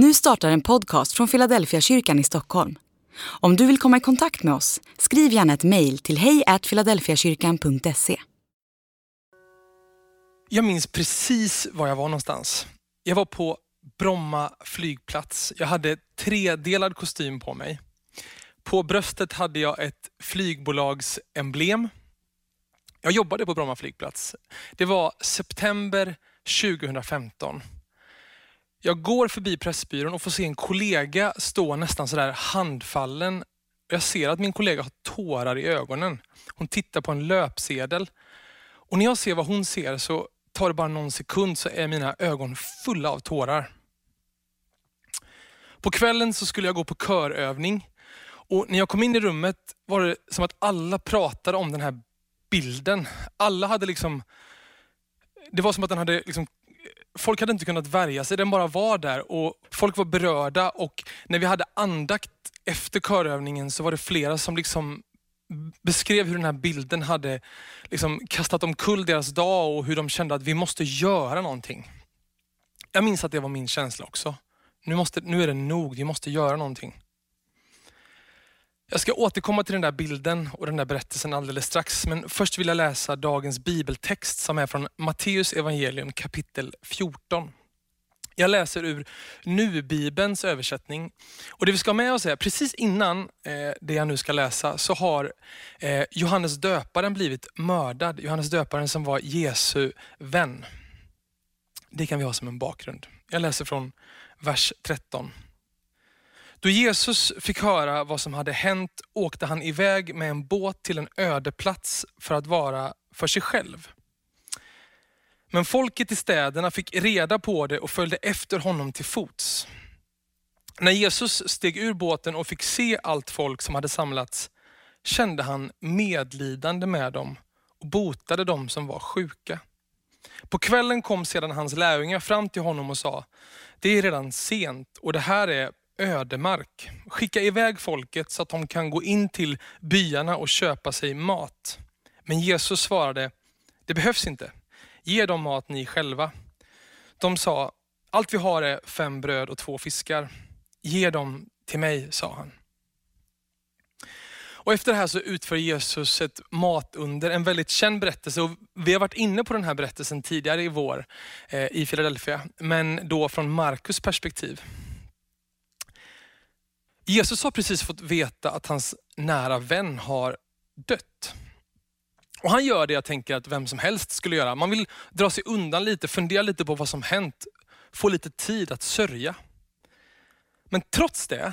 Nu startar en podcast från Philadelphia kyrkan i Stockholm. Om du vill komma i kontakt med oss, skriv gärna ett mejl till hejfiladelfiakyrkan.se. Jag minns precis var jag var någonstans. Jag var på Bromma flygplats. Jag hade tredelad kostym på mig. På bröstet hade jag ett flygbolagsemblem. Jag jobbade på Bromma flygplats. Det var september 2015. Jag går förbi Pressbyrån och får se en kollega stå nästan sådär handfallen. Jag ser att min kollega har tårar i ögonen. Hon tittar på en löpsedel. Och när jag ser vad hon ser så tar det bara någon sekund så är mina ögon fulla av tårar. På kvällen så skulle jag gå på körövning. Och när jag kom in i rummet var det som att alla pratade om den här bilden. Alla hade liksom, det var som att den hade liksom folk hade inte kunnat värja sig, den bara var där och folk var berörda och när vi hade andakt efter körövningen så var det flera som liksom beskrev hur den här bilden hade liksom kastat omkull deras dag och hur de kände att vi måste göra någonting. Jag minns att det var min känsla också. Nu, måste, nu är det nog, vi måste göra någonting. Jag ska återkomma till den där bilden och den där berättelsen alldeles strax, men först vill jag läsa dagens bibeltext som är från Matteus evangelium kapitel 14. Jag läser ur Nu-bibelns översättning. Och Det vi ska ha med oss är, precis innan eh, det jag nu ska läsa, så har eh, Johannes döparen blivit mördad. Johannes döparen som var Jesu vän. Det kan vi ha som en bakgrund. Jag läser från vers 13. Då Jesus fick höra vad som hade hänt åkte han iväg med en båt till en öde plats för att vara för sig själv. Men folket i städerna fick reda på det och följde efter honom till fots. När Jesus steg ur båten och fick se allt folk som hade samlats kände han medlidande med dem och botade dem som var sjuka. På kvällen kom sedan hans lärjungar fram till honom och sa, det är redan sent och det här är ödemark. Skicka iväg folket så att de kan gå in till byarna och köpa sig mat. Men Jesus svarade, det behövs inte. Ge dem mat ni själva. De sa, allt vi har är fem bröd och två fiskar. Ge dem till mig, sa han. Och efter det här så utför Jesus ett matunder, en väldigt känd berättelse. Och vi har varit inne på den här berättelsen tidigare i vår eh, i Philadelphia, men då från Markus perspektiv. Jesus har precis fått veta att hans nära vän har dött. Och Han gör det jag tänker att vem som helst skulle göra. Man vill dra sig undan lite, fundera lite på vad som hänt, få lite tid att sörja. Men trots det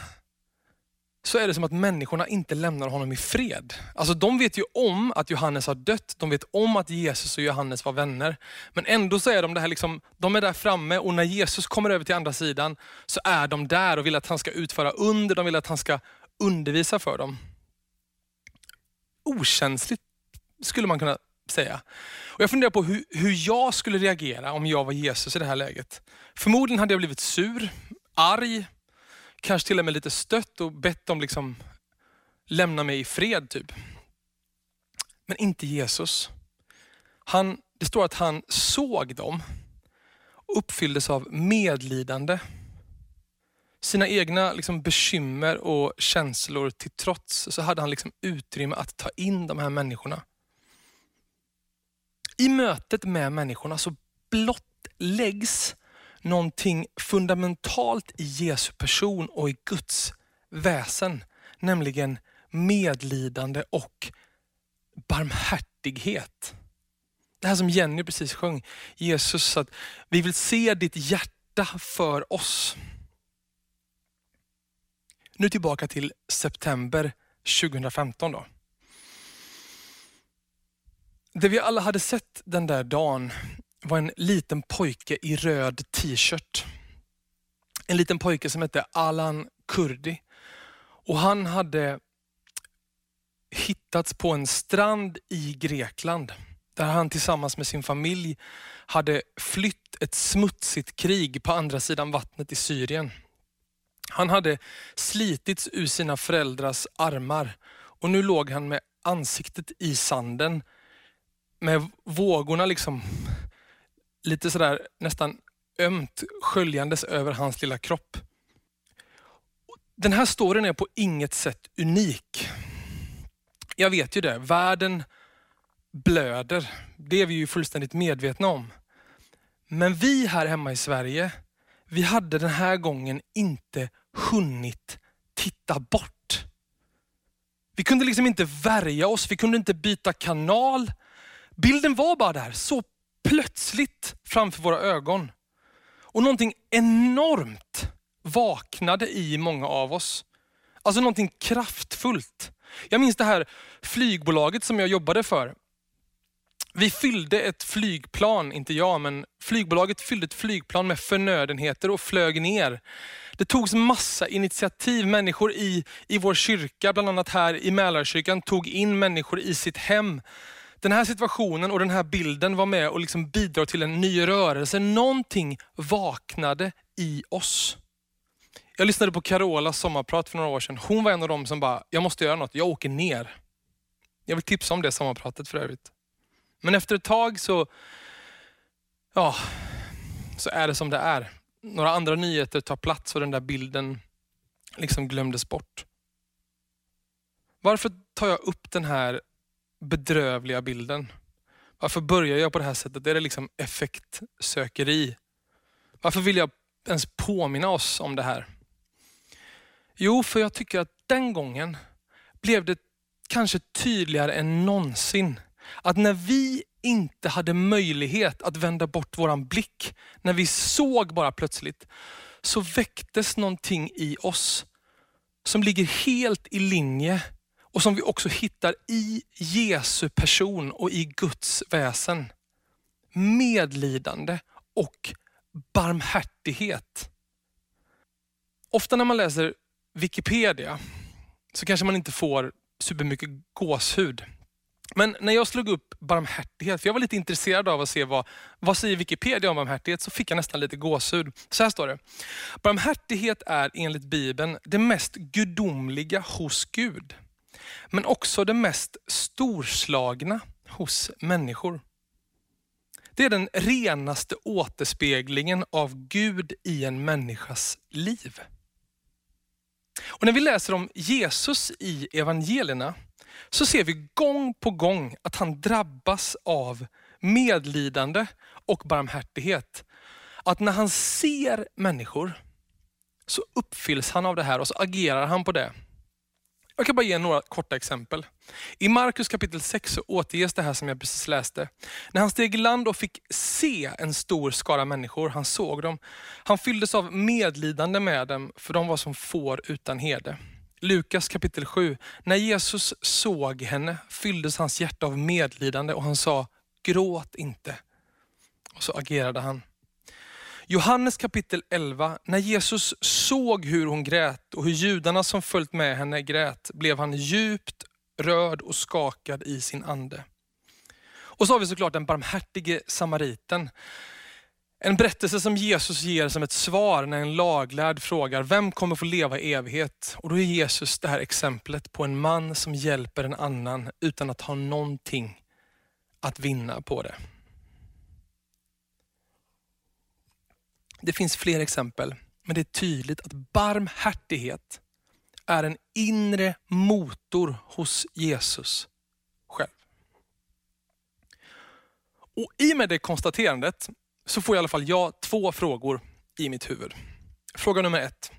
så är det som att människorna inte lämnar honom i fred. Alltså de vet ju om att Johannes har dött, de vet om att Jesus och Johannes var vänner. Men ändå så är de, det här liksom, de är där framme och när Jesus kommer över till andra sidan så är de där och vill att han ska utföra under, de vill att han ska undervisa för dem. Okänsligt skulle man kunna säga. Och jag funderar på hur, hur jag skulle reagera om jag var Jesus i det här läget. Förmodligen hade jag blivit sur, arg, kanske till och med lite stött och bett dem liksom lämna mig i fred. typ. Men inte Jesus. Han, det står att han såg dem och uppfylldes av medlidande. Sina egna liksom bekymmer och känslor till trots så hade han liksom utrymme att ta in de här människorna. I mötet med människorna så blottläggs någonting fundamentalt i Jesu person och i Guds väsen. Nämligen medlidande och barmhärtighet. Det här som Jenny precis sjöng. Jesus, att vi vill se ditt hjärta för oss. Nu tillbaka till september 2015. då. Det vi alla hade sett den där dagen var en liten pojke i röd t-shirt. En liten pojke som hette Alan Kurdi. Och han hade hittats på en strand i Grekland. Där han tillsammans med sin familj hade flytt ett smutsigt krig på andra sidan vattnet i Syrien. Han hade slitits ur sina föräldrars armar och nu låg han med ansiktet i sanden med vågorna liksom lite sådär nästan ömt sköljandes över hans lilla kropp. Den här storyn är på inget sätt unik. Jag vet ju det, världen blöder. Det är vi ju fullständigt medvetna om. Men vi här hemma i Sverige, vi hade den här gången inte hunnit titta bort. Vi kunde liksom inte värja oss, vi kunde inte byta kanal. Bilden var bara där, så plötsligt framför våra ögon. Och någonting enormt vaknade i många av oss. Alltså någonting kraftfullt. Jag minns det här flygbolaget som jag jobbade för. Vi fyllde ett flygplan, inte jag, men flygbolaget fyllde ett flygplan med förnödenheter och flög ner. Det togs massa initiativ. Människor i, i vår kyrka, bland annat här i Mälarkyrkan, tog in människor i sitt hem. Den här situationen och den här bilden var med och liksom bidrar till en ny rörelse. Någonting vaknade i oss. Jag lyssnade på Carolas sommarprat för några år sedan. Hon var en av dem som bara, jag måste göra något, jag åker ner. Jag vill tipsa om det sommarpratet för övrigt. Men efter ett tag så, ja, så är det som det är. Några andra nyheter tar plats och den där bilden liksom glömdes bort. Varför tar jag upp den här bedrövliga bilden? Varför börjar jag på det här sättet? Är det liksom effektsökeri? Varför vill jag ens påminna oss om det här? Jo, för jag tycker att den gången blev det kanske tydligare än någonsin att när vi inte hade möjlighet att vända bort våran blick, när vi såg bara plötsligt, så väcktes någonting i oss som ligger helt i linje och som vi också hittar i Jesu person och i Guds väsen. Medlidande och barmhärtighet. Ofta när man läser Wikipedia så kanske man inte får supermycket gåshud. Men när jag slog upp barmhärtighet, för jag var lite intresserad av att se vad, vad säger Wikipedia om barmhärtighet, så fick jag nästan lite gåshud. Så här står det. Barmhärtighet är enligt Bibeln det mest gudomliga hos Gud. Men också det mest storslagna hos människor. Det är den renaste återspeglingen av Gud i en människas liv. Och När vi läser om Jesus i evangelierna så ser vi gång på gång att han drabbas av medlidande och barmhärtighet. Att när han ser människor så uppfylls han av det här och så agerar han på det. Jag kan bara ge några korta exempel. I Markus kapitel 6 så återges det här som jag precis läste. När han steg i land och fick se en stor skara människor, han såg dem. Han fylldes av medlidande med dem, för de var som får utan herde. Lukas kapitel 7. När Jesus såg henne fylldes hans hjärta av medlidande och han sa, gråt inte. Och så agerade han. Johannes kapitel 11. När Jesus såg hur hon grät och hur judarna som följt med henne grät, blev han djupt rörd och skakad i sin ande. Och så har vi såklart den barmhärtige samariten. En berättelse som Jesus ger som ett svar när en laglärd frågar, vem kommer få leva i evighet? Och då är Jesus det här exemplet på en man som hjälper en annan utan att ha någonting att vinna på det. Det finns fler exempel, men det är tydligt att barmhärtighet är en inre motor hos Jesus själv. Och I och med det konstaterandet så får i alla fall jag två frågor i mitt huvud. Fråga nummer ett.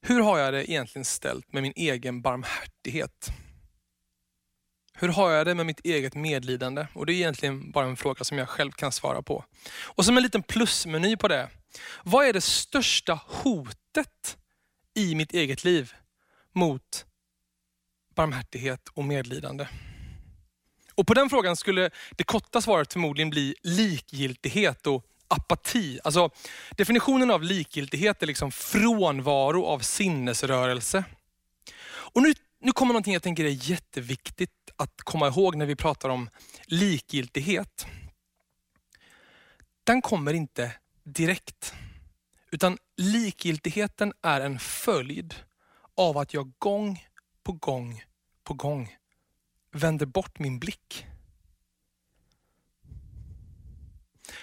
Hur har jag det egentligen ställt med min egen barmhärtighet? Hur har jag det med mitt eget medlidande? Och Det är egentligen bara en fråga som jag själv kan svara på. Och som en liten plusmeny på det. Vad är det största hotet i mitt eget liv mot barmhärtighet och medlidande? Och På den frågan skulle det korta svaret förmodligen bli likgiltighet och apati. Alltså, definitionen av likgiltighet är liksom frånvaro av sinnesrörelse. Och nu, nu kommer någonting jag tänker är jätteviktigt att komma ihåg när vi pratar om likgiltighet. Den kommer inte direkt. Utan likgiltigheten är en följd av att jag gång på gång på gång vänder bort min blick.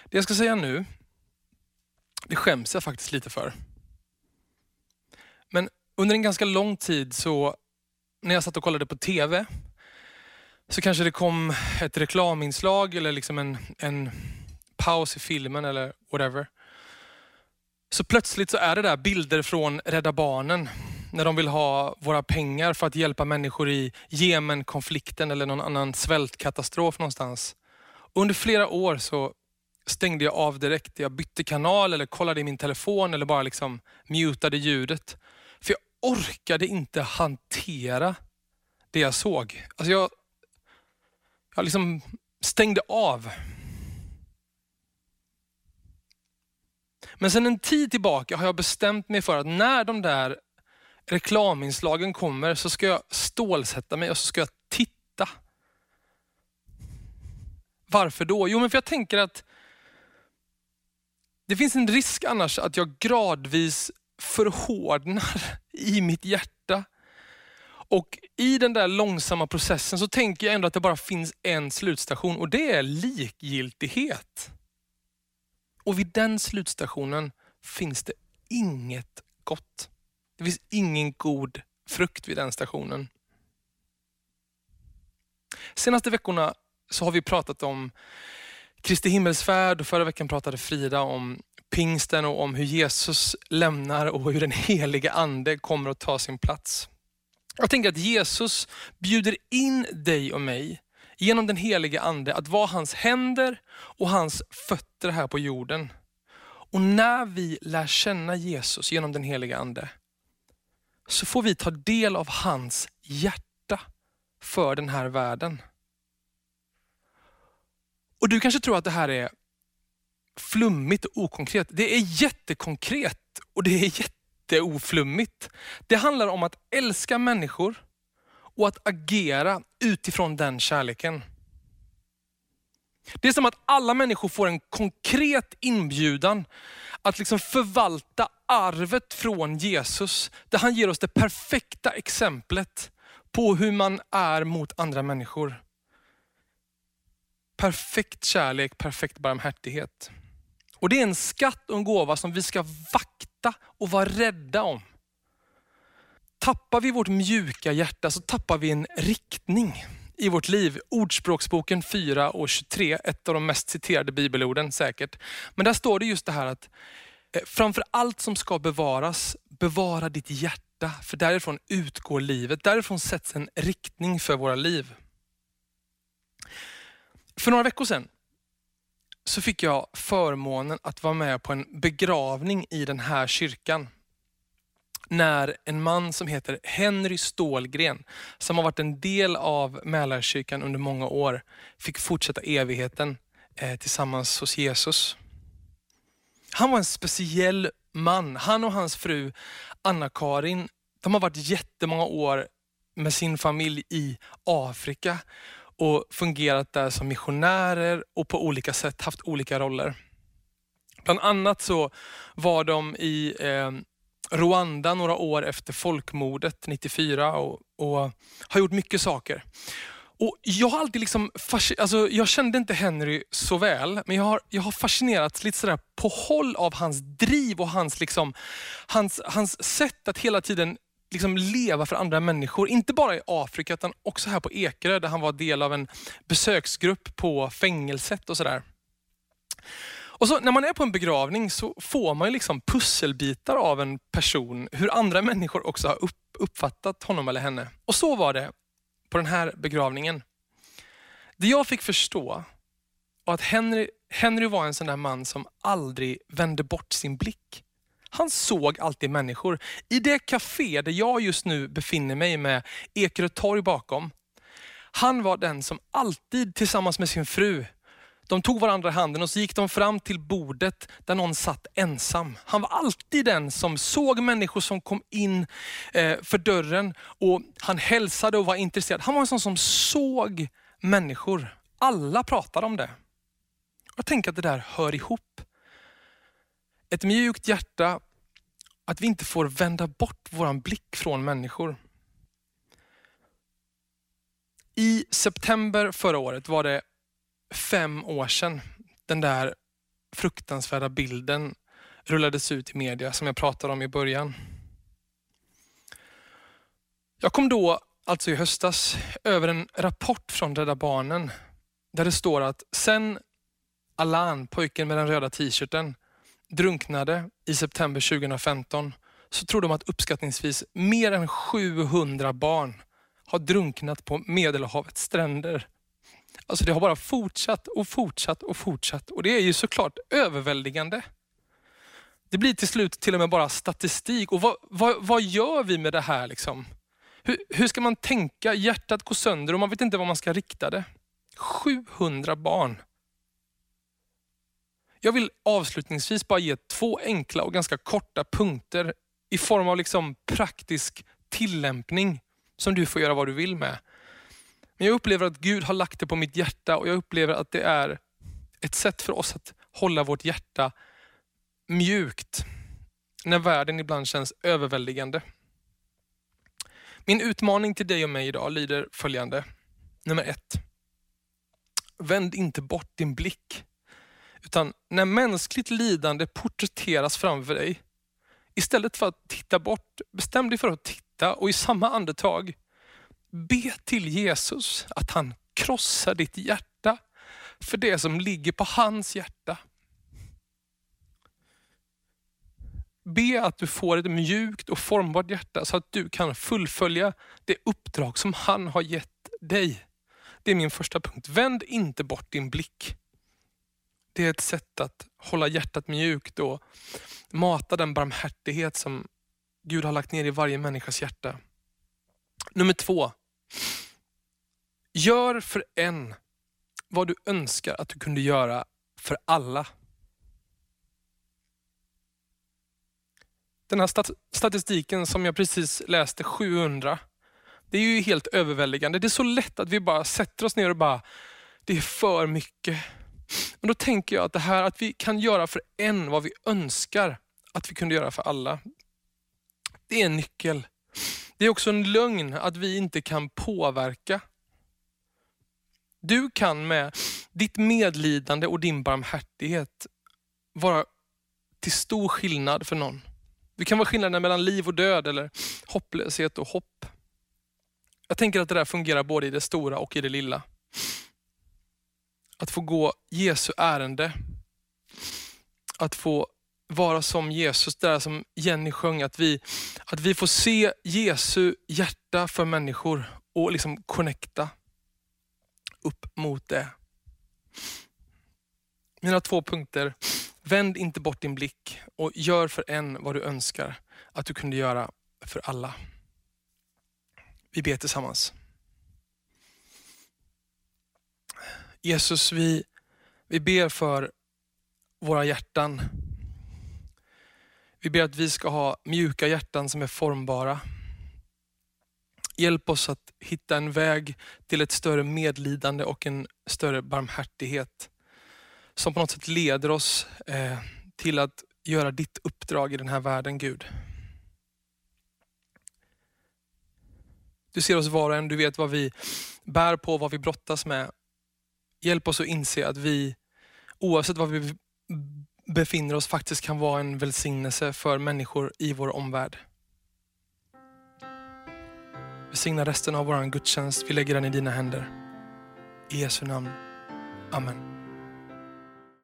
Det jag ska säga nu, det skäms jag faktiskt lite för. Men under en ganska lång tid så, när jag satt och kollade på TV, så kanske det kom ett reklaminslag eller liksom en, en paus i filmen eller whatever. Så plötsligt så är det där bilder från Rädda Barnen när de vill ha våra pengar för att hjälpa människor i Jemenkonflikten, eller någon annan svältkatastrof någonstans. Under flera år så stängde jag av direkt. Jag bytte kanal eller kollade i min telefon eller bara liksom mutade ljudet. För jag orkade inte hantera det jag såg. Alltså jag, jag liksom stängde av. Men sen en tid tillbaka har jag bestämt mig för att när de där reklaminslagen kommer så ska jag stålsätta mig och så ska jag titta. Varför då? Jo, men för jag tänker att det finns en risk annars att jag gradvis förhårdnar i mitt hjärta. Och i den där långsamma processen så tänker jag ändå att det bara finns en slutstation och det är likgiltighet. Och vid den slutstationen finns det inget gott. Det finns ingen god frukt vid den stationen. Senaste veckorna så har vi pratat om Kristi himmelsfärd och förra veckan pratade Frida om pingsten och om hur Jesus lämnar och hur den heliga ande kommer att ta sin plats. Jag tänker att Jesus bjuder in dig och mig genom den Helige ande att vara hans händer och hans fötter här på jorden. Och när vi lär känna Jesus genom den Helige ande, så får vi ta del av hans hjärta för den här världen. Och Du kanske tror att det här är flummigt och okonkret. Det är jättekonkret och det är jätteoflummigt. Det handlar om att älska människor och att agera utifrån den kärleken. Det är som att alla människor får en konkret inbjudan att liksom förvalta arvet från Jesus, där han ger oss det perfekta exemplet på hur man är mot andra människor. Perfekt kärlek, perfekt barmhärtighet. Och Det är en skatt och en gåva som vi ska vakta och vara rädda om. Tappar vi vårt mjuka hjärta så tappar vi en riktning i vårt liv. Ordspråksboken 4 och 23, ett av de mest citerade bibelorden säkert. Men där står det just det här att eh, framför allt som ska bevaras, bevara ditt hjärta. För därifrån utgår livet. Därifrån sätts en riktning för våra liv. För några veckor sedan så fick jag förmånen att vara med på en begravning i den här kyrkan. När en man som heter Henry Stålgren, som har varit en del av Mälarkyrkan under många år, fick fortsätta evigheten eh, tillsammans hos Jesus. Han var en speciell man. Han och hans fru Anna-Karin, de har varit jättemånga år med sin familj i Afrika och fungerat där som missionärer och på olika sätt haft olika roller. Bland annat så var de i eh, Rwanda några år efter folkmordet 94 och, och har gjort mycket saker. Och jag har alltid liksom, alltså jag kände inte Henry så väl, men jag har, jag har fascinerats lite sådär på håll av hans driv och hans, liksom, hans, hans sätt att hela tiden liksom leva för andra människor. Inte bara i Afrika utan också här på Ekerö där han var del av en besöksgrupp på fängelset och sådär. Och så när man är på en begravning så får man ju liksom pusselbitar av en person, hur andra människor också har upp, uppfattat honom eller henne. Och så var det på den här begravningen. Det jag fick förstå var att Henry, Henry var en sån där man som aldrig vände bort sin blick. Han såg alltid människor. I det café där jag just nu befinner mig med Ekerö torg bakom. Han var den som alltid tillsammans med sin fru, de tog varandra i handen och så gick de fram till bordet där någon satt ensam. Han var alltid den som såg människor som kom in eh, för dörren och han hälsade och var intresserad. Han var en sån som såg människor. Alla pratade om det. Jag tänker att det där hör ihop. Ett mjukt hjärta, att vi inte får vända bort vår blick från människor. I september förra året var det fem år sedan den där fruktansvärda bilden rullades ut i media som jag pratade om i början. Jag kom då, alltså i höstas, över en rapport från Rädda Barnen där det står att sen Alan, pojken med den röda t-shirten, drunknade i september 2015 så tror de att uppskattningsvis mer än 700 barn har drunknat på Medelhavets stränder. Alltså det har bara fortsatt och fortsatt och fortsatt och det är ju såklart överväldigande. Det blir till slut till och med bara statistik. Och vad, vad, vad gör vi med det här? Liksom? Hur, hur ska man tänka? Hjärtat går sönder och man vet inte var man ska rikta det. 700 barn. Jag vill avslutningsvis bara ge två enkla och ganska korta punkter i form av liksom praktisk tillämpning som du får göra vad du vill med. Men jag upplever att Gud har lagt det på mitt hjärta och jag upplever att det är ett sätt för oss att hålla vårt hjärta mjukt när världen ibland känns överväldigande. Min utmaning till dig och mig idag lyder följande. Nummer ett. Vänd inte bort din blick. Utan när mänskligt lidande porträtteras framför dig, istället för att titta bort, bestäm dig för att titta och i samma andetag be till Jesus att han krossar ditt hjärta för det som ligger på hans hjärta. Be att du får ett mjukt och formbart hjärta så att du kan fullfölja det uppdrag som han har gett dig. Det är min första punkt. Vänd inte bort din blick. Det är ett sätt att hålla hjärtat mjukt och mata den barmhärtighet som Gud har lagt ner i varje människas hjärta. Nummer två. Gör för en vad du önskar att du kunde göra för alla. Den här statistiken som jag precis läste, 700, det är ju helt överväldigande. Det är så lätt att vi bara sätter oss ner och bara, det är för mycket. Men då tänker jag att det här att vi kan göra för en vad vi önskar att vi kunde göra för alla. Det är en nyckel. Det är också en lögn att vi inte kan påverka. Du kan med ditt medlidande och din barmhärtighet vara till stor skillnad för någon. Det kan vara skillnaden mellan liv och död eller hopplöshet och hopp. Jag tänker att det där fungerar både i det stora och i det lilla. Att få gå Jesu ärende. Att få vara som Jesus, det där som Jenny sjöng, att vi, att vi får se Jesu hjärta för människor och liksom connecta upp mot det. Mina två punkter. Vänd inte bort din blick och gör för en vad du önskar att du kunde göra för alla. Vi ber tillsammans. Jesus, vi, vi ber för våra hjärtan. Vi ber att vi ska ha mjuka hjärtan som är formbara. Hjälp oss att hitta en väg till ett större medlidande och en större barmhärtighet som på något sätt leder oss eh, till att göra ditt uppdrag i den här världen, Gud. Du ser oss var och en, du vet vad vi bär på, vad vi brottas med. Hjälp oss att inse att vi, oavsett vad vi befinner oss, faktiskt kan vara en välsignelse för människor i vår omvärld. Välsigna resten av vår gudstjänst. Vi lägger den i dina händer. I Jesu namn. Amen.